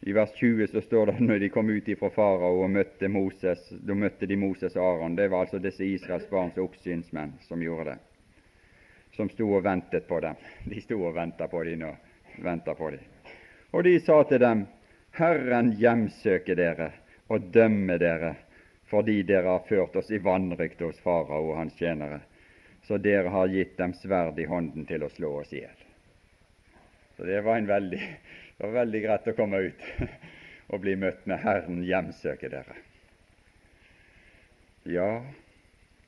I vers 20 så står det når de kom ut ifra farao og møtte Moses, da møtte de Moses og Aron. Det var altså disse Israels barns oppsynsmenn som gjorde det, som sto og ventet på dem. De sto og venta på dem nå. På dem. Og de sa til dem, Herren hjemsøker dere og dømmer dere fordi dere har ført oss i vanrykte hos farao og hans tjenere så dere har gitt dem sverd i hånden til å slå oss i hjel. Så det var, en veldig, det var veldig greit å komme ut og bli møtt med 'Herren hjemsøker dere'. Ja,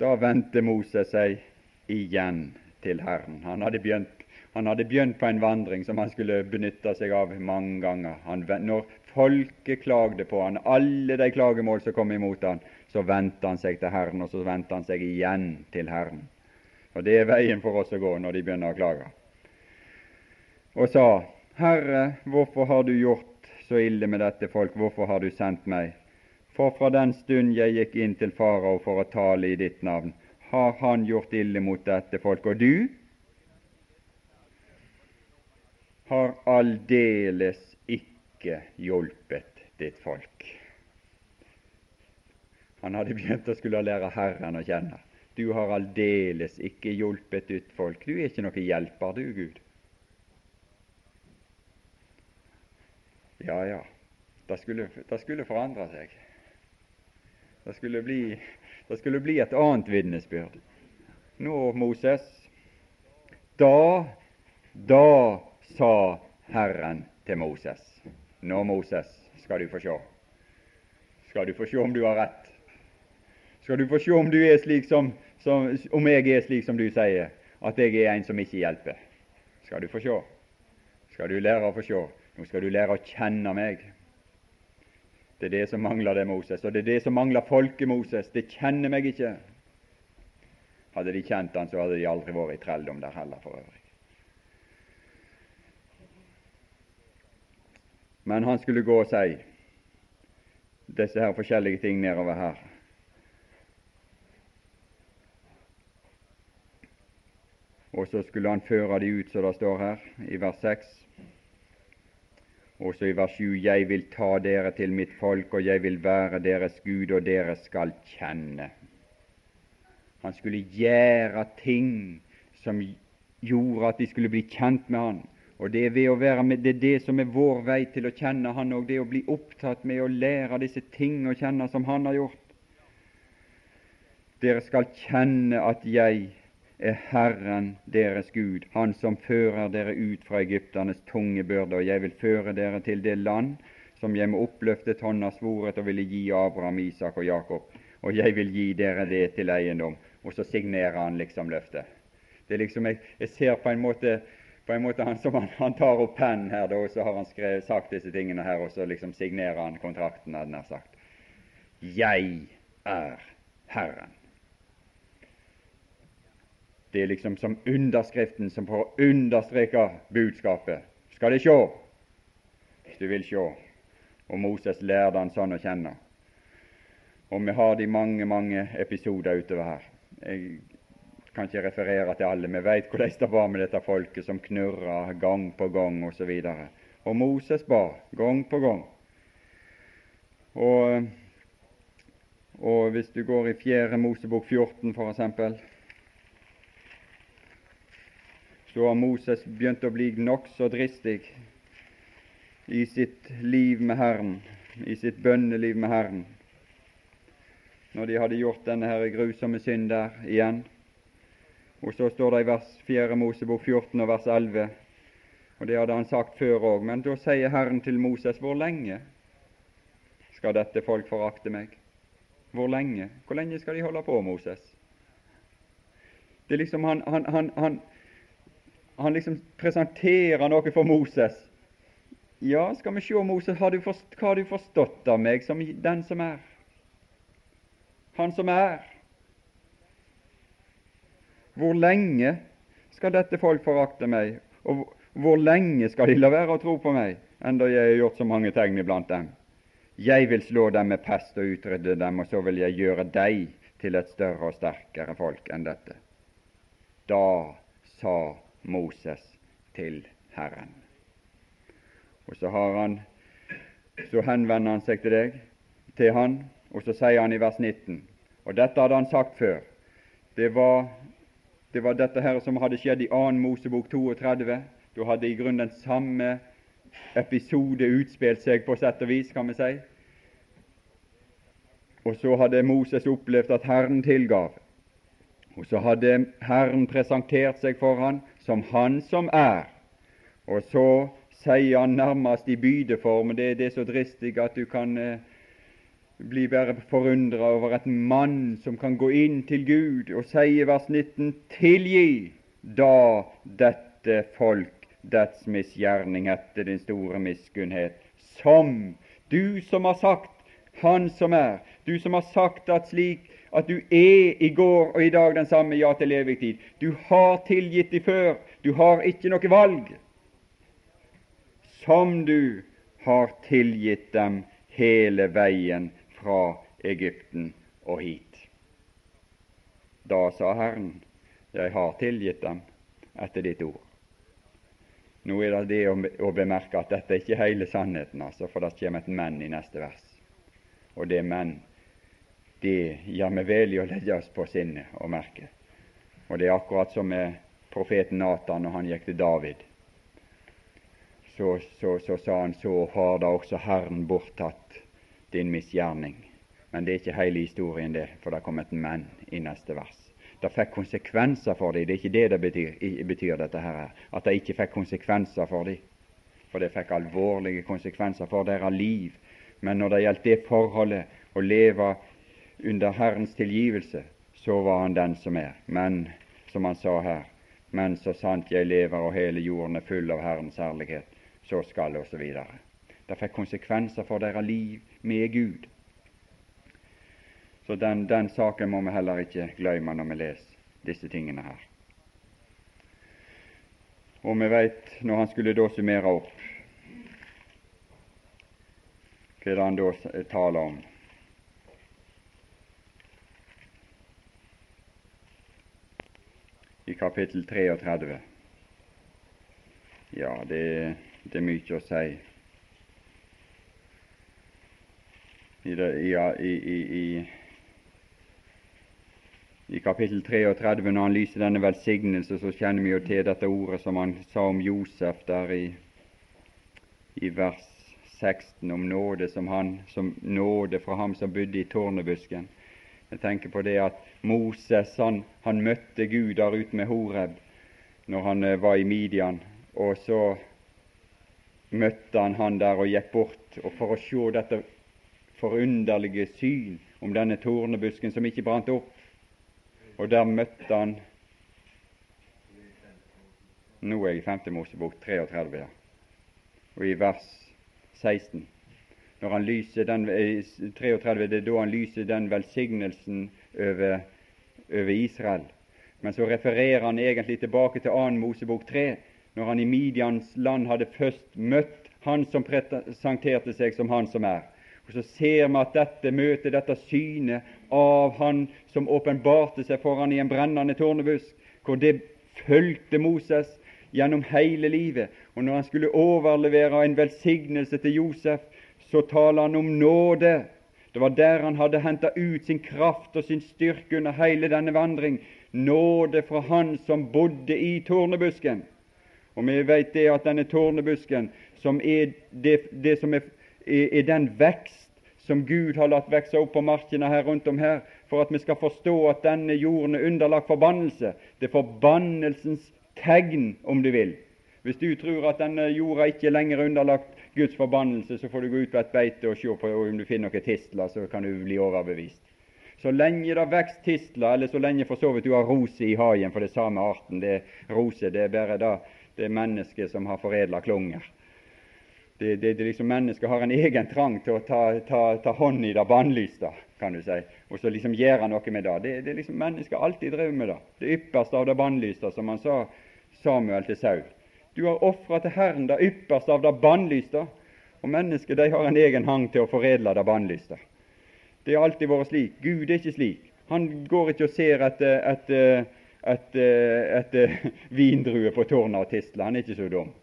da vendte Moses seg igjen til Herren. Han hadde, begynt, han hadde begynt på en vandring som han skulle benytte seg av mange ganger. Han, når folket klagde på han, alle de klagemål som kom imot han, så vendte han seg til Herren, og så vendte han seg igjen til Herren. Og det er veien for oss å gå når de begynner å klage. Og sa, Herre, hvorfor har du gjort så ille med dette folk, hvorfor har du sendt meg? For fra den stund jeg gikk inn til farao for å tale i ditt navn, har han gjort ille mot dette folk. Og du har aldeles ikke hjulpet ditt folk. Han hadde begynt å skulle lære Herren å kjenne. Du har aldeles ikke hjulpet ditt folk. Du er ikke noe hjelper, du, Gud. Ja, ja, det skulle, det skulle forandre seg. Det skulle, bli, det skulle bli et annet vitnesbyrd. Nå, Moses, da, da sa Herren til Moses Nå, Moses, skal du få se. Skal du få se om du har rett. Skal du få se om du er slik som som, om jeg er slik som du sier, at jeg er en som ikke hjelper. Skal du få se. Skal du lære å få se. Nå skal du lære å kjenne meg. Det er det som mangler det, Moses, og det er det som mangler folket, Moses. Det kjenner meg ikke. Hadde de kjent han, så hadde de aldri vært i trelldom der heller, for øvrig. Men han skulle gå og si disse her forskjellige ting nedover her. Og så skulle han føre de ut, som det står her i vers 6. Også i vers 7.: Jeg vil ta dere til mitt folk, og jeg vil være deres Gud, og dere skal kjenne. Han skulle gjøre ting som gjorde at de skulle bli kjent med Han. Og Det er ved å være med, det er det som er vår vei til å kjenne Han, og det å bli opptatt med å lære disse ting å kjenne som Han har gjort. Dere skal kjenne at jeg er Herren deres Gud, Han som fører dere ut fra egypternes tunge byrde, og jeg vil føre dere til det land som jeg med oppløftet hånd har svoret og ville gi Abraham, Isak og Jakob, og jeg vil gi dere det til eiendom. Og så signerer han liksom løftet. Det er liksom, Jeg, jeg ser på en måte, på en måte han, han, han tar opp pennen her, da, og så har han skrevet, sagt disse tingene her, og så liksom signerer han kontrakten, hadde han sagt. Jeg er Herren. Det er liksom som underskriften som får understreke budskapet. Skal de sjå? Hvis du vil sjå. Og Moses lærte han sånn å kjenne. Og vi har de mange, mange episoder utover her. Jeg kan ikke referere til alle. Vi veit hvordan det var med dette folket som knurra gang på gang osv. Og, og Moses ba gang på gang. Og, og hvis du går i Fjerde Mosebok 14 f.eks., så har Moses begynt å bli nokså dristig i sitt liv med Herren, i sitt bønneliv med Herren. Når de hadde gjort denne her grusomme synd der igjen. Og så står det i vers 4 Mosebok 14 og vers 11, og det hadde han sagt før òg, men da sier Herren til Moses, hvor lenge skal dette folk forakte meg? Hvor lenge? Hvor lenge skal de holde på, Moses? Det er liksom han, han, han, han, han liksom presenterer noe for Moses. Ja, skal vi se, Moses, har du forst, hva har du forstått av meg som den som er? Han som er. Hvor lenge skal dette folk forakte meg, og hvor lenge skal de la være å tro på meg, enda jeg har gjort så mange tegn iblant dem? Jeg vil slå dem med pest og utrydde dem, og så vil jeg gjøre deg til et større og sterkere folk enn dette. Da sa Moses til Herren. Og så, han, så henvender han seg til deg, til han, og så sier han i vers 19 Og dette hadde han sagt før. Det var, det var dette her som hadde skjedd i 2. Mosebok 32. Da hadde i grunnen den samme episode utspilt seg, på sett og vis, kan vi si. Og så hadde Moses opplevd at Herren tilgav. Og så hadde Herren presentert seg for han som Han som er. Og så sier han nærmest i bydeform, det, det er så dristig at du kan eh, bli bare forundra over et mann som kan gå inn til Gud og si i vers 19.: Tilgi da dette folk dets misgjerning etter din store miskunnhet, som du som har sagt, Han som er, du som har sagt at slik at du er i går og i dag den samme, ja, til evig tid. Du har tilgitt dem før, du har ikke noe valg. Som du har tilgitt dem hele veien fra Egypten og hit. Da sa Herren, jeg har tilgitt dem etter ditt ord. Nå er det det å, bemerke at dette er ikke hele sannheten, altså, for det kommer et men i neste vers. Og det men, det gjør vi vel i å legge oss på sinnet og merke. Og det er akkurat som med profeten Natan når han gikk til David. Så, så, så sa han så har da også Herren borttatt din misgjerning. Men det er ikke hele historien, det, for det kom et men i neste vers. Det fikk konsekvenser for dem. Det er ikke det det betyr, betyr dette her, at det ikke fikk konsekvenser for dem. For det fikk alvorlige konsekvenser for deres liv. Men når det gjaldt det forholdet å leve under Herrens tilgivelse, så var han den som er. Men, som han sa her, men så sant jeg lever og hele jorden er full av Herrens herlighet, så skal osv. Det fikk konsekvenser for deres liv med Gud. Så den, den saken må vi heller ikke glemme når vi leser disse tingene her. Og vi veit, når han skulle da summere opp, hva han da taler om? I kapittel 33. Ja, det, det er mye å si. I, det, i, i, i kapittel 33, når han lyser denne velsignelse, så kjenner vi jo til dette ordet som han sa om Josef der i, i vers 16, om nåde som, han, som nåde fra ham som bodde i tårnebusken. Jeg tenker på det at Moses han, han møtte Gud der ute med Horeb når han uh, var i Midian, og så møtte han han der og gikk bort og for å se dette forunderlige syn om denne tornebusken som ikke brant opp, og der møtte han Nå er jeg i 5. Mosebok 33, ja. og i vers 16. Når han lyser den, 33, Det er da han lyser den velsignelsen over, over Israel. Men så refererer han egentlig tilbake til 2. Mosebok 3, når han i Midians land hadde først møtt han som presenterte seg som han som er. Og Så ser vi at dette møtet, dette synet av Han som åpenbarte seg for han i en brennende tårnebusk, hvor det fulgte Moses gjennom hele livet. Og når han skulle overlevere en velsignelse til Josef, så taler han om nåde. Det var der han hadde henta ut sin kraft og sin styrke under hele denne vandring. Nåde fra Han som bodde i tornebusken. Og vi vet det at denne tornebusken, som er det, det som er, er, er den vekst som Gud har latt vokse opp på markene her rundt om her, for at vi skal forstå at denne jorden er underlagt forbannelse. Det er forbannelsens tegn, om du vil. Hvis du tror at denne jorda ikke er lenger underlagt Guds forbannelse, så får du gå ut på et beite og se på om du finner noen tistler, så kan du bli overbevist. Så lenge det vokser tistler, eller så lenge for så vidt du har rose i haien for det samme arten det Rose det er bare da det er mennesket som har foredla klunger. Det, det, det liksom Mennesket har en egen trang til å ta, ta, ta hånd i det bannlyste, kan du si, og så liksom gjøre noe med det. Det, det liksom Mennesket alltid drevet med det. Det ypperste av det bannlyste, som han sa Samuel til Saul. Du har ofra til Herren det ypperste av det bannlyste, og mennesket de har en egen hang til å foredle det bannlyste. Det har alltid vært slik. Gud er ikke slik. Han går ikke og ser etter et, et, et, et vindrue på tårnet og tisler. Han er ikke så dum.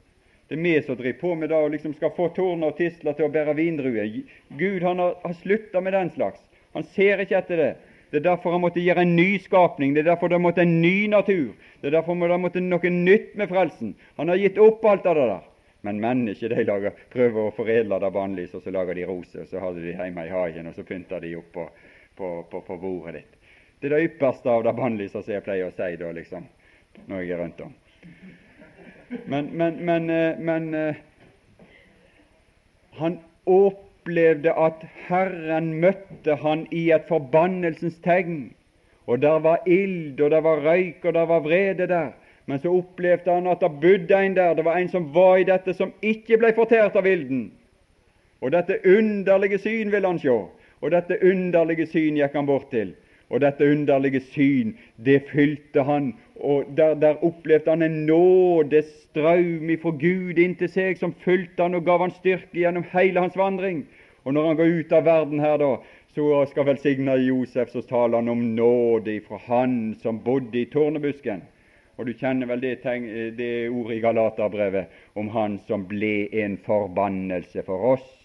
Det er vi som driver på med det og liksom skal få tårnet og tisler til å bære vindruer. Gud han har, har slutta med den slags. Han ser ikke etter det. Det er derfor han måtte gjøre en ny skapning. Det er derfor det måtte en ny natur. Det er derfor det måtte noe nytt med frelsen. Han har gitt opp alt av det der. Men mennesker de lager, prøver å foredle det bannlyset, og så lager de roser, og så har de de hjemme i hagen, og så pynter de opp på, på, på, på bordet ditt. Det er det ypperste av det bannlyset, som jeg pleier å si da, liksom, når jeg er rundt om. Men, men, men, eh, men han han opplevde at Herren møtte han i et forbannelsens tegn. Og der var ild, og der var røyk, og der var vrede der. Men så opplevde han at det bodde en der. Det var en som var i dette, som ikke ble fortært av ilden. Og dette underlige syn ville han se. Og dette underlige syn gikk han bort til. Og dette underlige syn, det fylte han, og der, der opplevde han en nådestraum ifra Gud inntil seg, som fylte han og gav han styrke gjennom hele hans vandring. Og når han går ut av verden her, da, så skal velsigne Josef, så taler han om nåde ifra han som bodde i tårnebusken. Og du kjenner vel det, det ordet i Galaterbrevet om han som ble en forbannelse for oss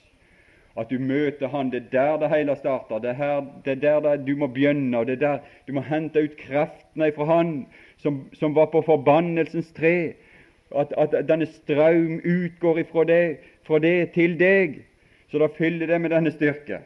at du møter Han. Det er der det hele starter. Det er, her, det er der du må begynne. og det er der Du må hente ut kreftene fra Han som, som var på forbannelsens tre. At, at denne strøm utgår ifra det, fra det til deg. Så da fyller det med denne styrke.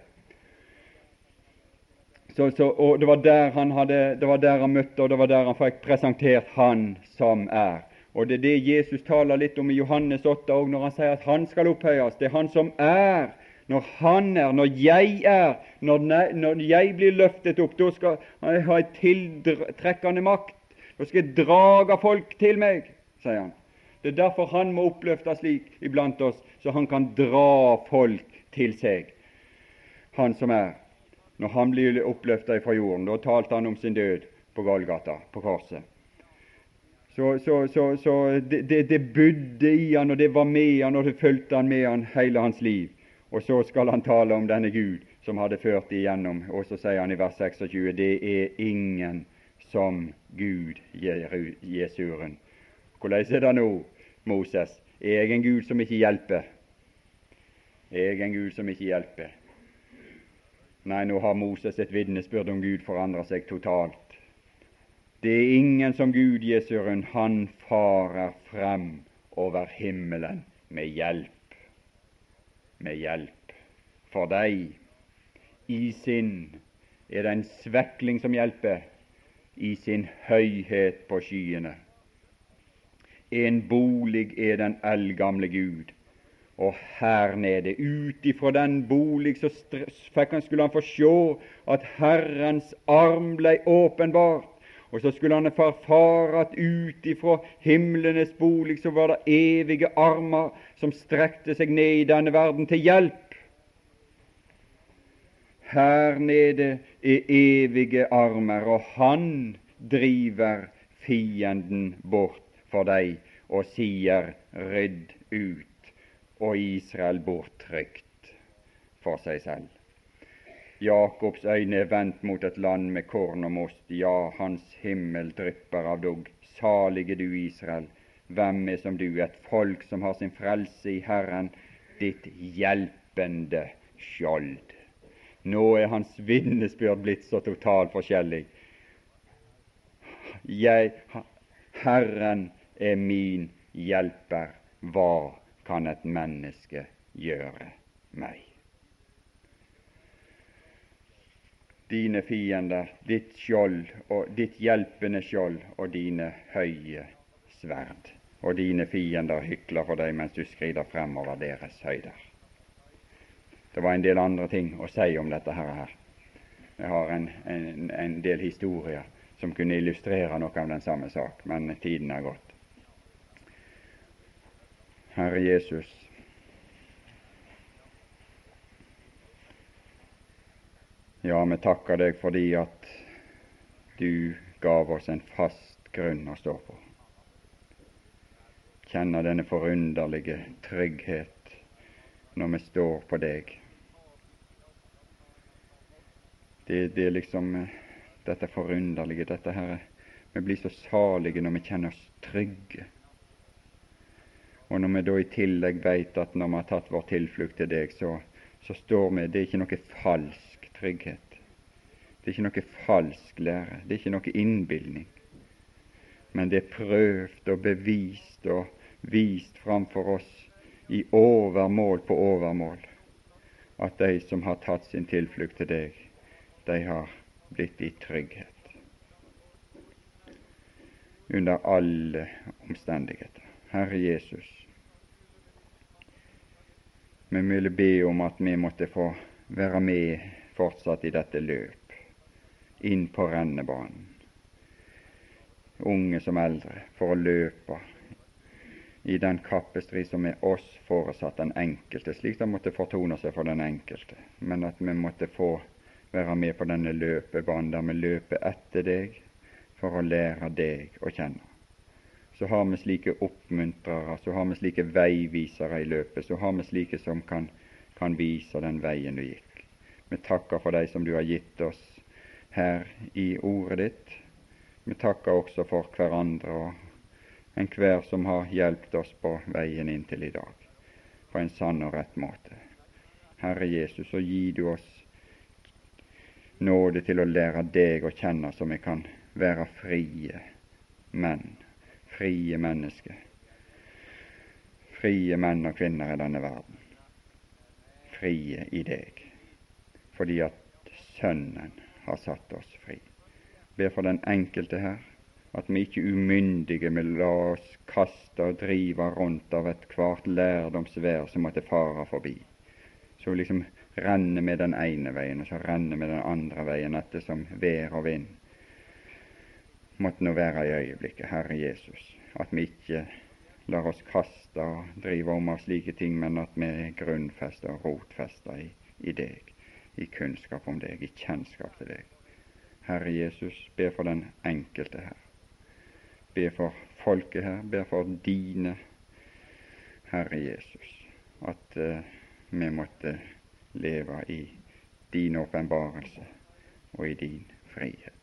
Så, så, og det var, der han hadde, det var der han møtte, og det var der han fikk presentert Han som er. Og Det er det Jesus taler litt om i Johannes 8 òg, når han sier at Han skal opphøyes. Det er Han som er når Han er, når jeg er, når, når jeg blir løftet opp, da skal jeg ha en tiltrekkende makt. Da skal jeg drage folk til meg, sier han. Det er derfor han må oppløftes slik iblant oss, så han kan dra folk til seg. Han som er. Når han blir oppløftet fra jorden, da talte han om sin død på Golgata, på korset. Så, så, så, så det, det, det budde i han, og det var med han, og det fulgte han med han hele hans liv. Og så skal han tale om denne Gud som hadde ført igjennom. Og så sier han i vers 26 det er ingen som Gud Jesuren. Hvordan er det nå, Moses? Er jeg en Gud som ikke hjelper? Er jeg en Gud som ikke hjelper? Nei, nå har Moses et vitnesbyrd om Gud forandra seg totalt. Det er ingen som Gud Jesuren. Han farer frem over himmelen med hjelp med hjelp. For deg i sin er det en svekling som hjelper, i sin høyhet på skyene. En bolig er den eldgamle Gud, og her nede, ut ifra den bolig, så skulle han få se at Herrens arm blei åpenbart. Og så skulle han erfare at ut ifra himlenes bolig så var det evige armer som strekte seg ned i denne verden til hjelp. Her nede er evige armer, og han driver fienden bort for deg og sier rydd ut, og Israel borttrykt for seg selv. Jakobs øyne er vendt mot et land med korn og most, ja, hans himmel drypper av dugg. Salige du, Israel, hvem er som du, et folk som har sin frelse i Herren, ditt hjelpende skjold. Nå er hans vitnesbyrd blitt så totalt forskjellig. Jeg, Herren er min hjelper. Hva kan et menneske gjøre meg? Dine fiender, ditt skjold og ditt hjelpende skjold og dine høye sverd. Og dine fiender hykler for deg mens du skrider fremover deres høyder. Det var en del andre ting å si om dette her. Jeg har en, en, en del historier som kunne illustrere noe av den samme sak, men tiden er gått. Herre Jesus, ja, vi takker deg fordi at du gav oss en fast grunn å stå på. Kjenner denne forunderlige trygghet når vi står på deg. Det, det er liksom eh, dette forunderlige, dette her Vi blir så salige når vi kjenner oss trygge. Og når vi da i tillegg veit at når vi har tatt vår tilflukt til deg, så, så står vi Det er ikke noe falsk trygghet. Det er ikke noe falsk lære. Det er ikke noe innbilning. Men det er prøvd og bevist og vist framfor oss i overmål på overmål at de som har tatt sin tilflukt til deg, de har blitt i trygghet under alle omstendigheter. Herre Jesus, vi ville be om at vi måtte få være med fortsatt i dette løp, inn på rennebanen, unge som eldre, for å løpe i den kappestrid som er oss foresatt den enkelte, slik det måtte fortone seg for den enkelte, men at vi måtte få være med på denne løpebanen der vi løper etter deg for å lære deg å kjenne. Så har vi slike oppmuntrere, så har vi slike veivisere i løpet, så har vi slike som kan, kan vise den veien du gikk. Vi takker for deg som du har gitt oss her i ordet ditt. Vi takker også for hverandre og enhver som har hjulpet oss på veien inntil i dag, på en sann og rett måte. Herre Jesus, så gi du oss nåde til å lære deg å kjenne, så vi kan være frie menn, frie mennesker. Frie menn og kvinner i denne verden. Frie i deg, fordi at Sønnen har satt oss fri. Be for den enkelte her, at vi ikke umyndige vil la oss kaste og drive rundt av ethvert lærdomsvær som måtte fare forbi. Så liksom renne med den ene veien, og så renne med den andre veien ettersom vær og vind måtte nå være i øyeblikket, Herre Jesus. At vi ikke lar oss kaste og drive om av slike ting, men at vi er grunnfesta og rotfesta i, i deg, i kunnskap om deg, i kjennskap til deg. Herre Jesus, be for den enkelte her. Be for folket her, be for dine, Herre Jesus, at uh, vi måtte leve i din åpenbarelse og i din frihet.